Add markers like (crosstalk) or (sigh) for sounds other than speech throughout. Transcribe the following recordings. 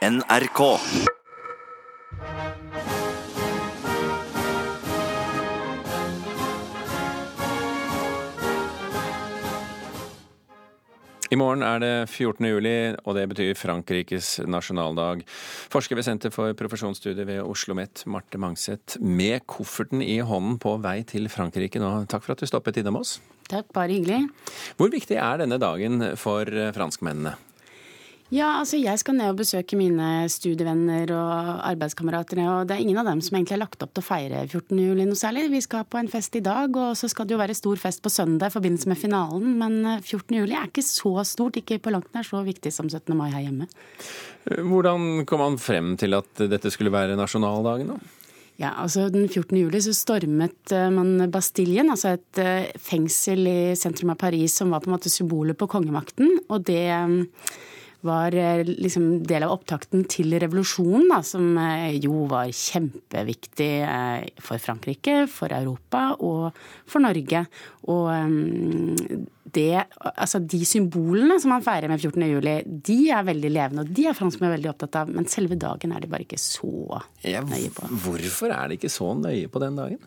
NRK. I morgen er det 14. juli, og det betyr Frankrikes nasjonaldag. Forsker ved Senter for profesjonsstudier ved Oslo OsloMet, Marte Mangseth, med kofferten i hånden på vei til Frankrike nå. Takk for at du stoppet innom oss. Takk, bare hyggelig. Hvor viktig er denne dagen for franskmennene? Ja, altså jeg skal ned og besøke mine studievenner og arbeidskamerater. Og det er ingen av dem som egentlig har lagt opp til å feire 14. juli noe særlig. Vi skal på en fest i dag, og så skal det jo være stor fest på søndag i forbindelse med finalen. Men 14. Eh, juli er ikke så stort, ikke på langt nær så viktig som 17. mai her hjemme. Hvordan kom man frem til at dette skulle være nasjonaldagen, da? Ja, altså Den 14. juli så stormet eh, man Bastiljen, altså et eh, fengsel i sentrum av Paris som var på en måte symbolet på kongemakten. Og det var eh, liksom del av opptakten til revolusjonen, da, som eh, jo var kjempeviktig eh, for Frankrike, for Europa og for Norge. Og det, altså de symbolene som man feirer med 14. juli, de er veldig levende, og de er franskmenn veldig opptatt av. Men selve dagen er de bare ikke så nøye på. hvorfor er de ikke så nøye på den dagen?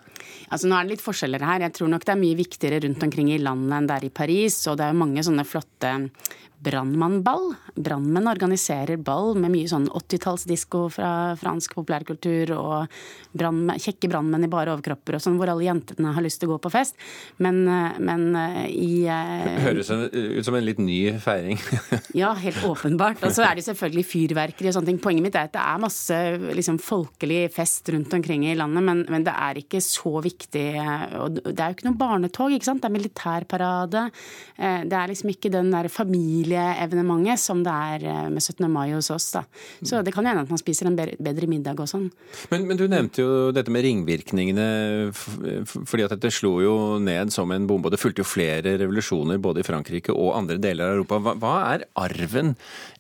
Altså Nå er det litt forskjeller her. Jeg tror nok det er mye viktigere rundt omkring i landet enn det er i Paris. Og det er jo mange sånne flotte brannmannball. Brannmenn organiserer ball med mye sånn 80-tallsdisko fra fransk populærkultur og brandmenn, kjekke brannmenn i bare overkropper og sånn, hvor alle jentene har lyst til å gå på fest. Men, eh, men eh, i eh, Høres ut som en litt ny feiring. (laughs) ja, helt åpenbart. Og så er det selvfølgelig fyrverkeri og sånne ting. Poenget mitt er at det er masse liksom, folkelig fest rundt omkring i landet, men, men, det er ikke så viktig. Og det er jo ikke noe barnetog, ikke sant. Det er militærparade. Det er liksom ikke den der familieevenementet som det er eh, med 17. mai hos oss. Da. Så det kan hende at man spiser en bedre middag og sånn. Men, men, du nevnte jo dette med ringvirkningene, fordi at dette slo jo ned som en bombe. Og det fulgte jo flere revolusjoner både i Frankrike og andre deler av Europa. Hva, hva er arven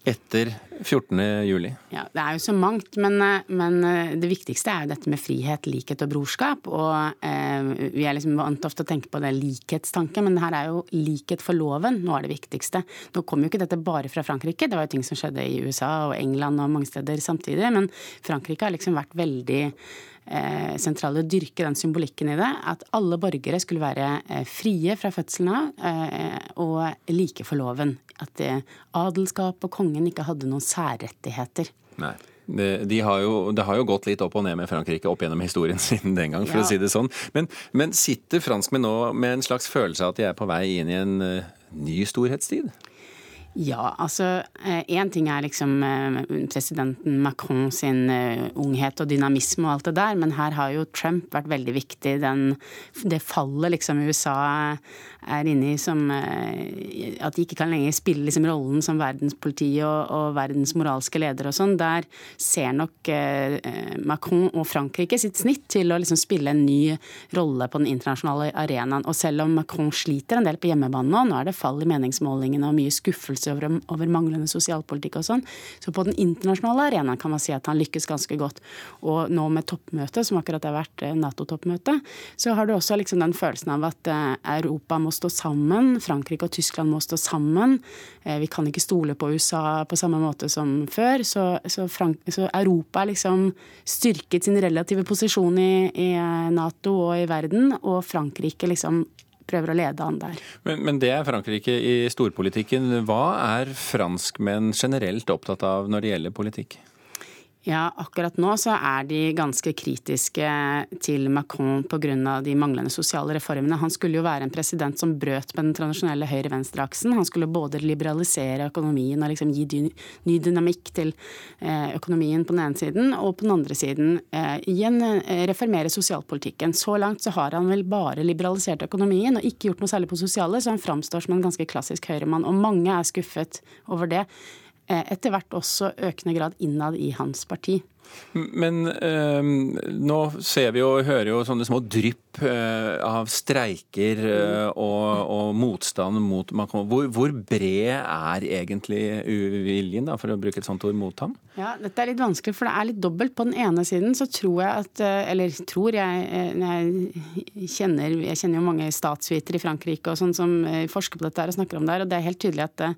etter 14. juli? Ja, Det er jo så mangt, men, eh, men, eh, det viktigste er jo dette med frihet, likhet og brorskap. Og eh, Vi er liksom vant ofte å tenke på det likhetstanken, men her er jo likhet for loven. Nå er det viktigste. Nå kommer jo ikke dette bare fra Frankrike, det var jo ting som skjedde i USA og England og mange steder samtidig. Men Frankrike har liksom vært veldig sentrale å dyrke den symbolikken i det. At alle borgere skulle være eh, frie fra fødselen av eh, og like for loven. At eh, adelskap og kongen ikke hadde noen særrettigheter. Nei. Det, de har jo, det har jo gått litt opp og ned med Frankrike opp gjennom historien (laughs) siden den gang, for ja. å si det sånn. Men, men sitter franskmenn nå med en slags følelse av at de er på vei inn i en ny storhetstid? Ja, altså én eh, ting er liksom eh, presidenten Macron sin eh, unghet og dynamisme og alt det der, men her har jo Trump vært veldig viktig. Den, det fallet liksom USA er inne i som At de ikke kan lenger spille liksom rollen som verdenspoliti og, og verdens moralske leder og sånn. Der ser nok Macron og Frankrike sitt snitt til å liksom spille en ny rolle på den internasjonale arenaen. Og selv om Macron sliter en del på hjemmebane nå, nå er det fall i meningsmålingene og mye skuffelse skuffelse over, over manglende sosialpolitikk og sånn. Så på den internasjonale arenaen kan man si at han lykkes ganske godt. Og nå med toppmøtet, som akkurat har vært eh, Nato-toppmøte, så har du også liksom den følelsen av at eh, Europa må stå sammen. Frankrike og Tyskland må stå sammen. Eh, vi kan ikke stole på USA på samme måte som før. Så, så, Frank så Europa har liksom styrket sin relative posisjon i, i Nato og i verden, og Frankrike liksom prøver å lede an der. Men, men, det er Frankrike i storpolitikken. Hva er franskmenn generelt opptatt av når det gjelder politikk? Ja, akkurat nå så er de ganske kritiske til Macron pga. de manglende sosiale reformene. Han skulle jo være en president som brøt med den tradisjonelle høyre-venstre-aksen. Han skulle både liberalisere økonomien og liksom gi ny dynamikk til eh, økonomien på den ene siden, og på den andre siden eh, igjen eh, reformere sosialpolitikken. Så langt så har han vel bare liberalisert økonomien og ikke gjort noe særlig på sosiale, så han framstår som en ganske klassisk høyremann. Og mange er skuffet over det. Eh, etter hvert også økende grad innad i hans parti. Men eh, nå ser vi og hører jo sånne små drypp eh, av streiker eh, og, og, motstand mot Macron. Hvor, hvor, bred er egentlig uviljen, da, for å bruke et sånt ord, mot ham? Ja, Dette er litt vanskelig, for det er litt dobbelt. På den ene siden så tror jeg at Eller tror jeg Jeg kjenner, jeg kjenner jo mange statsvitere i Frankrike og sånn som forsker på dette og snakker om det her, og det er helt tydelig at det,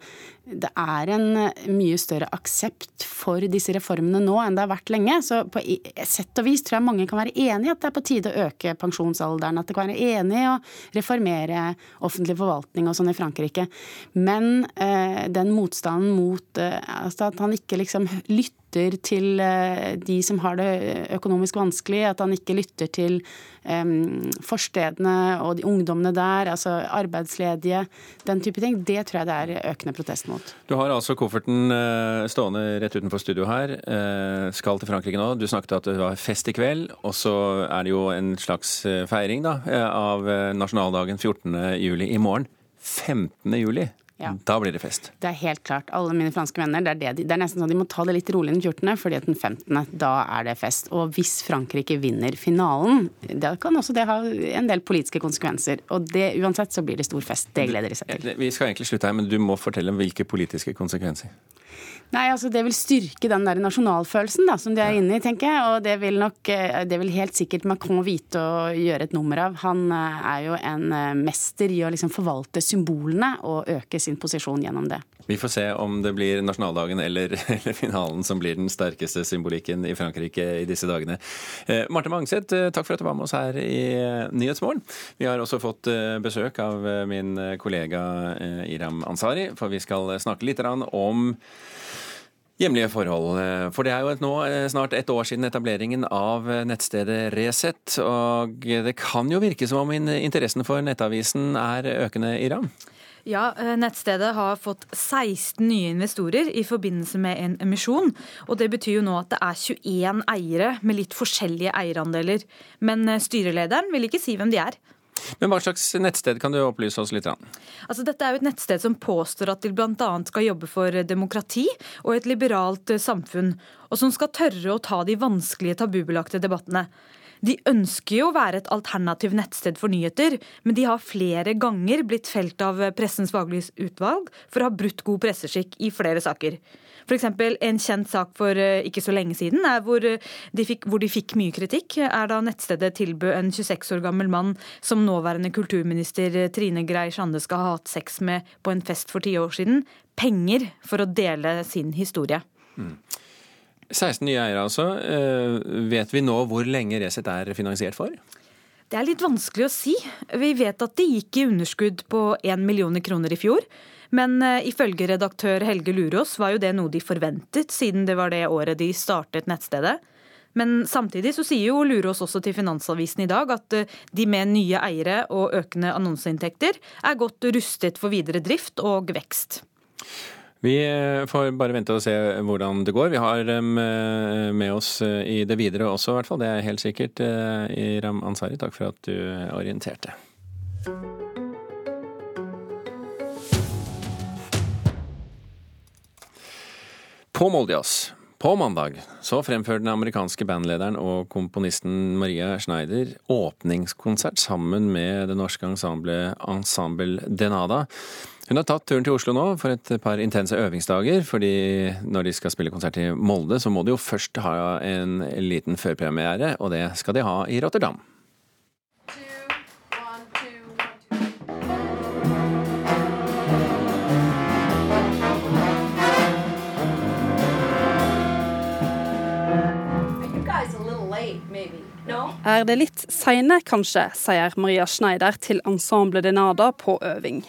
det er en mye større aksept for disse reformene nå enn det har vært lenge. Så på sett og vis tror jeg mange kan være enig i at det er på tide å øke pensjonsalderen. At det kan være enig i å reformere offentlig forvaltning og sånn i Frankrike. Men eh, den motstanden mot eh, altså at han ikke liksom lytter lytter til eh, de som har det økonomisk vanskelig, at han ikke lytter til um, forstedene og de ungdommene der, altså arbeidsledige, den type ting. Det tror jeg det er økende protest mot. Du har altså kofferten eh, stående rett utenfor studio her. Skal til Frankrike nå. Du snakket at det var fest i kveld, og så er det jo en slags feiring da, av nasjonaldagen 14. juli i morgen. 15. Ja. Da blir det fest. Det er helt klart. Alle mine franske venner, det er, det de, det er nesten sånn de må ta det litt rolig den 14., fordi at den 15., da er det fest. Og hvis Frankrike vinner finalen, da kan også det ha en del politiske konsekvenser. Og det uansett så blir det stor fest. Det gleder de seg til. Vi skal egentlig slutte her, men du må fortelle om hvilke politiske konsekvenser. Nei, altså Det vil styrke den der nasjonalfølelsen da, som de er inne i, tenker jeg. Og det vil nok, eh, det vil helt sikkert Macron vite å gjøre et nummer av. Han eh, er jo en eh, mester i å liksom forvalte symbolene og øke sin posisjon gjennom det. Vi får se om det blir nasjonaldagen eller, (laughs) eller finalen som blir den sterkeste symbolikken i Frankrike i disse dagene. Eh, Marte Mangseth, takk for at du var med oss her i Nyhetsmorgen. Vi har også fått besøk av min kollega Iram Ansari, for vi skal snakke litt om Hjemlige forhold. For det er jo et nå eh, snart et år siden etableringen av nettstedet Resett. Og det kan jo virke som om interessen for nettavisen er økende, Iram? Ja, eh, nettstedet har fått 16 nye investorer i forbindelse med en emisjon. Og det betyr jo nå at det er 21 eiere med litt forskjellige eierandeler. Men eh, styrelederen vil ikke si hvem de er. Men Hva slags nettsted kan du opplyse oss litt? Altså, dette er jo et nettsted som påstår at de bl.a. skal jobbe for demokrati og et liberalt eh, samfunn, og som skal tørre å ta de vanskelige tabubelagte debattene. De ønsker jo å være et alternativ nettsted for nyheter, men de har flere ganger blitt felt av Pressens faglige utvalg for å ha brutt god presseskikk i flere saker. F.eks. en kjent sak for eh, ikke så lenge siden hvor eh, de, fikk, hvor de fikk mye kritikk, er da nettstedet tilbød en 26 år gammel mann som nåværende kulturminister eh, Trine Grei Skjande skal ha hatt sex med på en fest for ti år siden, penger for å dele sin historie. Mm. 16 nye eiere, altså. Vet vi nå hvor lenge Resett er finansiert for? Det er litt vanskelig å si. Vi vet at det gikk i underskudd på 1 millioner kroner i fjor. Men uh, ifølge redaktør Helge Lurås var jo det noe de forventet, siden det var det året de startet nettstedet. Men samtidig så sier jo Lurås også til Finansavisen i dag at uh, de med nye eiere og økende annonseinntekter er godt rustet for videre drift og vekst. Vi eh, får bare vente og se hvordan det går. Vi har dem med oss i det videre også, i hvert fall. Det er helt sikkert. Iram Ansari, takk for at du orienterte. På Moldejazz på mandag så fremførte den amerikanske bandlederen og komponisten Maria Schneider åpningskonsert sammen med det norske ensemblet Ensemble Denada. Hun har tatt turen til Oslo nå for et par intense øvingsdager, fordi når de skal spille konsert i Molde, så må de jo først ha en liten førpremiere, og det skal de ha i Rotterdam. Er det litt seine, kanskje, sier Maria Schneider til Ensemble Denada på øving.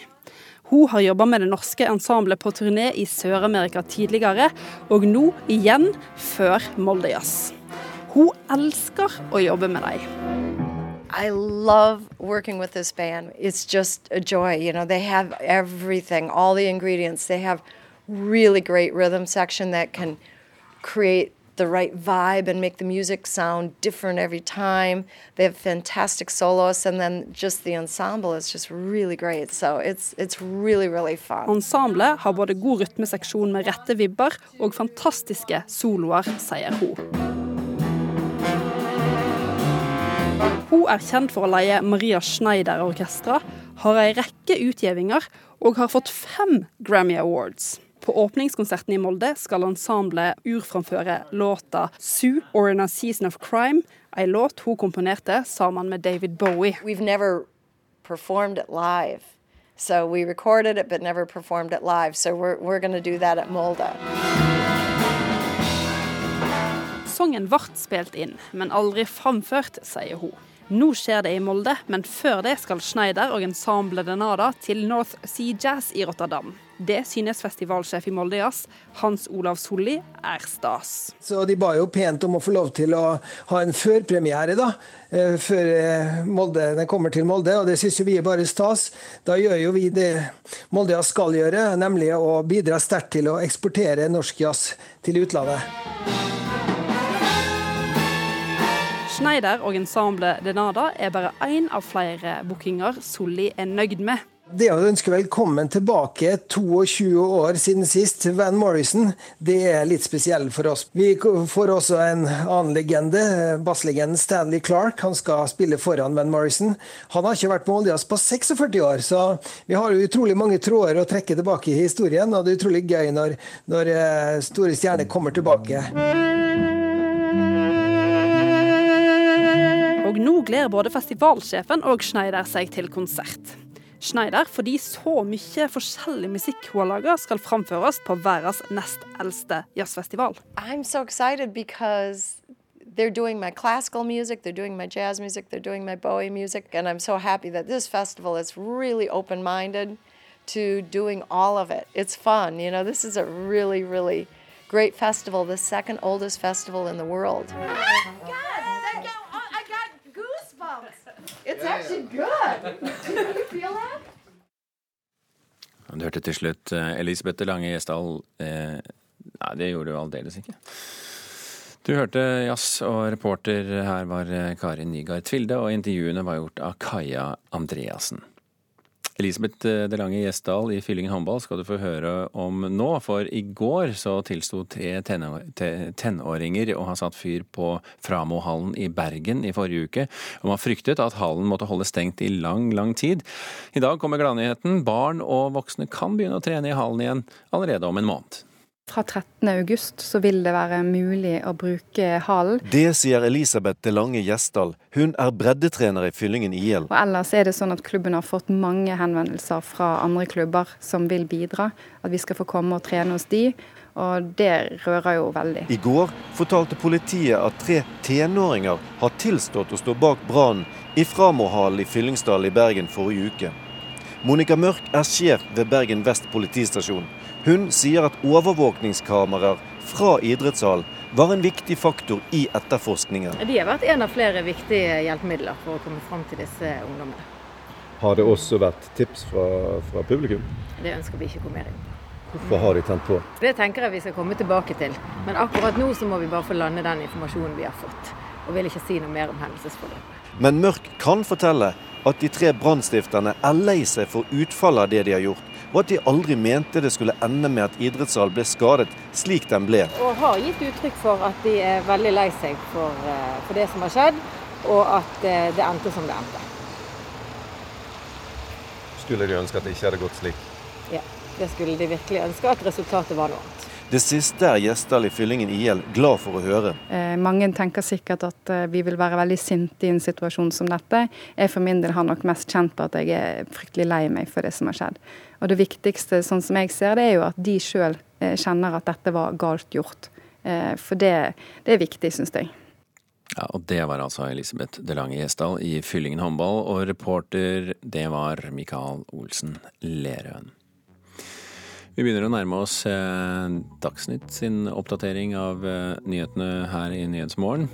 Hun har jobba med det norske ensemblet på turné i Sør-Amerika tidligere, og nå igjen før Moldejazz. Hun elsker å jobbe med dem. I love working with this band. It's just a joy. You know, they have everything, all the ingredients. They have really great rhythm section that can create the right vibe and make the music sound different every time. They have fantastic soloists, and then just the ensemble is just really great. So it's, it's really, really fun. Ensemblet har både god rytmeseksjon med rette vibber og fantastiske soloer, sier hun. Hun er kjent for å leie Maria Schneider-orkestra, har ei rekke utgivninger og har fått fem Grammy Awards. På åpningskonserten i Molde skal ensemblet urframføre låta 'Sue or in a Season of Crime', ei låt hun komponerte sammen med David Bowie. We've never performed it live, So we recorded it but never performed it live. So we're, we're going to do that at Molde. Sangen ble spilt inn, men aldri framført, sier hun. Nå skjer det i Molde, men før det skal Schneider og Ensemble Denada til North Sea Jazz i Rotterdam. Det synes festivalsjef i Molde Jazz, Hans Olav Solli, er stas. Så De ba jo pent om å få lov til å ha en førpremiere da, eh, før eh, Molde, den kommer til Molde, og det syns vi er bare stas. Da gjør jo vi det Molde Jazz skal gjøre, nemlig å bidra sterkt til å eksportere norsk jazz til utlandet. Schneider og ensemblet Denada er bare én av flere bookinger Solli er nøyd med. Det å ønske velkommen tilbake 22 år siden sist, Van Morrison, det er litt spesiell for oss. Vi får også en annen legende, basslegenden Stanley Clark. Han skal spille foran Van Morrison. Han har ikke vært på Oljas på 46 år, så vi har utrolig mange tråder å trekke tilbake i historien. Og det er utrolig gøy når, når eh, store stjerner kommer tilbake. Gleder både festivalsjefen og Schneider seg til konsert. Schneider fordi så mye forskjellig musikk hun har laga, skal framføres på verdens nest eldste jazzfestival. I'm so excited because they're doing my classical music, they're doing my jazz music, they're doing my Bowie music, and I'm so happy that this festival is really open minded to doing all of it. It's fun, you know, this is a really, really great festival, the second oldest festival in the world. Du hørte til slutt eh, Elisabeth Lange Gjesdal eh, Nei, det gjorde du aldeles ikke. Du hørte jazz, og reporter her var eh, Karin Nygaard Tvilde, og intervjuene var gjort av Kaja Andreassen. Elisabeth eh, Delange Gjesdal i Fyllingen håndball skal du få høre om nå, for i går så tilsto tre tenåringer å ha satt fyr på Framohallen i Bergen i forrige uke, og man fryktet at hallen måtte holde stengt i lang, lang tid. I dag kommer gladnyheten. Barn og voksne kan begynne å trene i hallen igjen allerede om en måned. Fra 13. august så vil det være mulig å bruke halen. Det sier Elisabeth De Lange Gjesdal. Hun er breddetrener i Fyllingen IL. Og ellers er det sånn at klubben har fått mange henvendelser fra andre klubber som vil bidra. At vi skal få komme og trene hos de. Og det rører jo veldig. I går fortalte politiet at tre tenåringer har tilstått å stå bak brannen i Framohallen i Fyllingsdal i Bergen forrige uke. Monica Mørk er sjef ved Bergen vest politistasjon. Hun sier at overvåkningskameraer fra idrettshall var en viktig faktor i etterforskningen. De har vært en av flere viktige hjelpemidler for å komme fram til disse ungdommene. Har det også vært tips fra, fra publikum? Det ønsker vi ikke å komme mer inn på. Hvorfor har de tent på? Det tenker jeg vi skal komme tilbake til. Men akkurat nå så må vi bare få lande den informasjonen vi har fått. Og vil ikke si noe mer om hendelsesforløpet. Men Mørk kan fortelle at de tre brannstifterne er lei seg for utfallet av det de har gjort, og at de aldri mente det skulle ende med at idrettssalen ble skadet slik den ble. Og har gitt uttrykk for at de er veldig lei seg for, eh, for det som har skjedd, og at eh, det endte som det endte. Skulle de ønske at det ikke hadde gått slik? Ja, det skulle de virkelig ønske, at resultatet var noe annet. Det siste er Gjesdal i Fyllingen IL glad for å høre. Eh, mange tenker sikkert at eh, vi vil være veldig sinte i en situasjon som dette. Jeg for min del har nok mest kjent på at jeg er fryktelig lei meg for det som har skjedd. Og det viktigste, sånn som jeg ser det, er jo at de sjøl eh, kjenner at dette var galt gjort. Eh, for det, det er viktig, syns jeg. Ja, og Det var altså Elisabeth Delange Gjesdal i Fyllingen håndball, og reporter det var Mikael Olsen Lerøen. Vi begynner å nærme oss eh, Dagsnytt sin oppdatering av eh, nyhetene her i Nyhetsmorgen.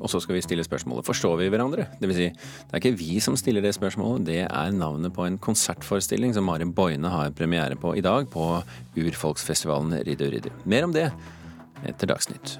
Og så skal vi stille spørsmålet forstår vi hverandre? Det vil si, det er ikke vi som stiller det spørsmålet, det er navnet på en konsertforestilling som Marin Boine har premiere på i dag på urfolksfestivalen Riddu Riddu. Mer om det etter Dagsnytt.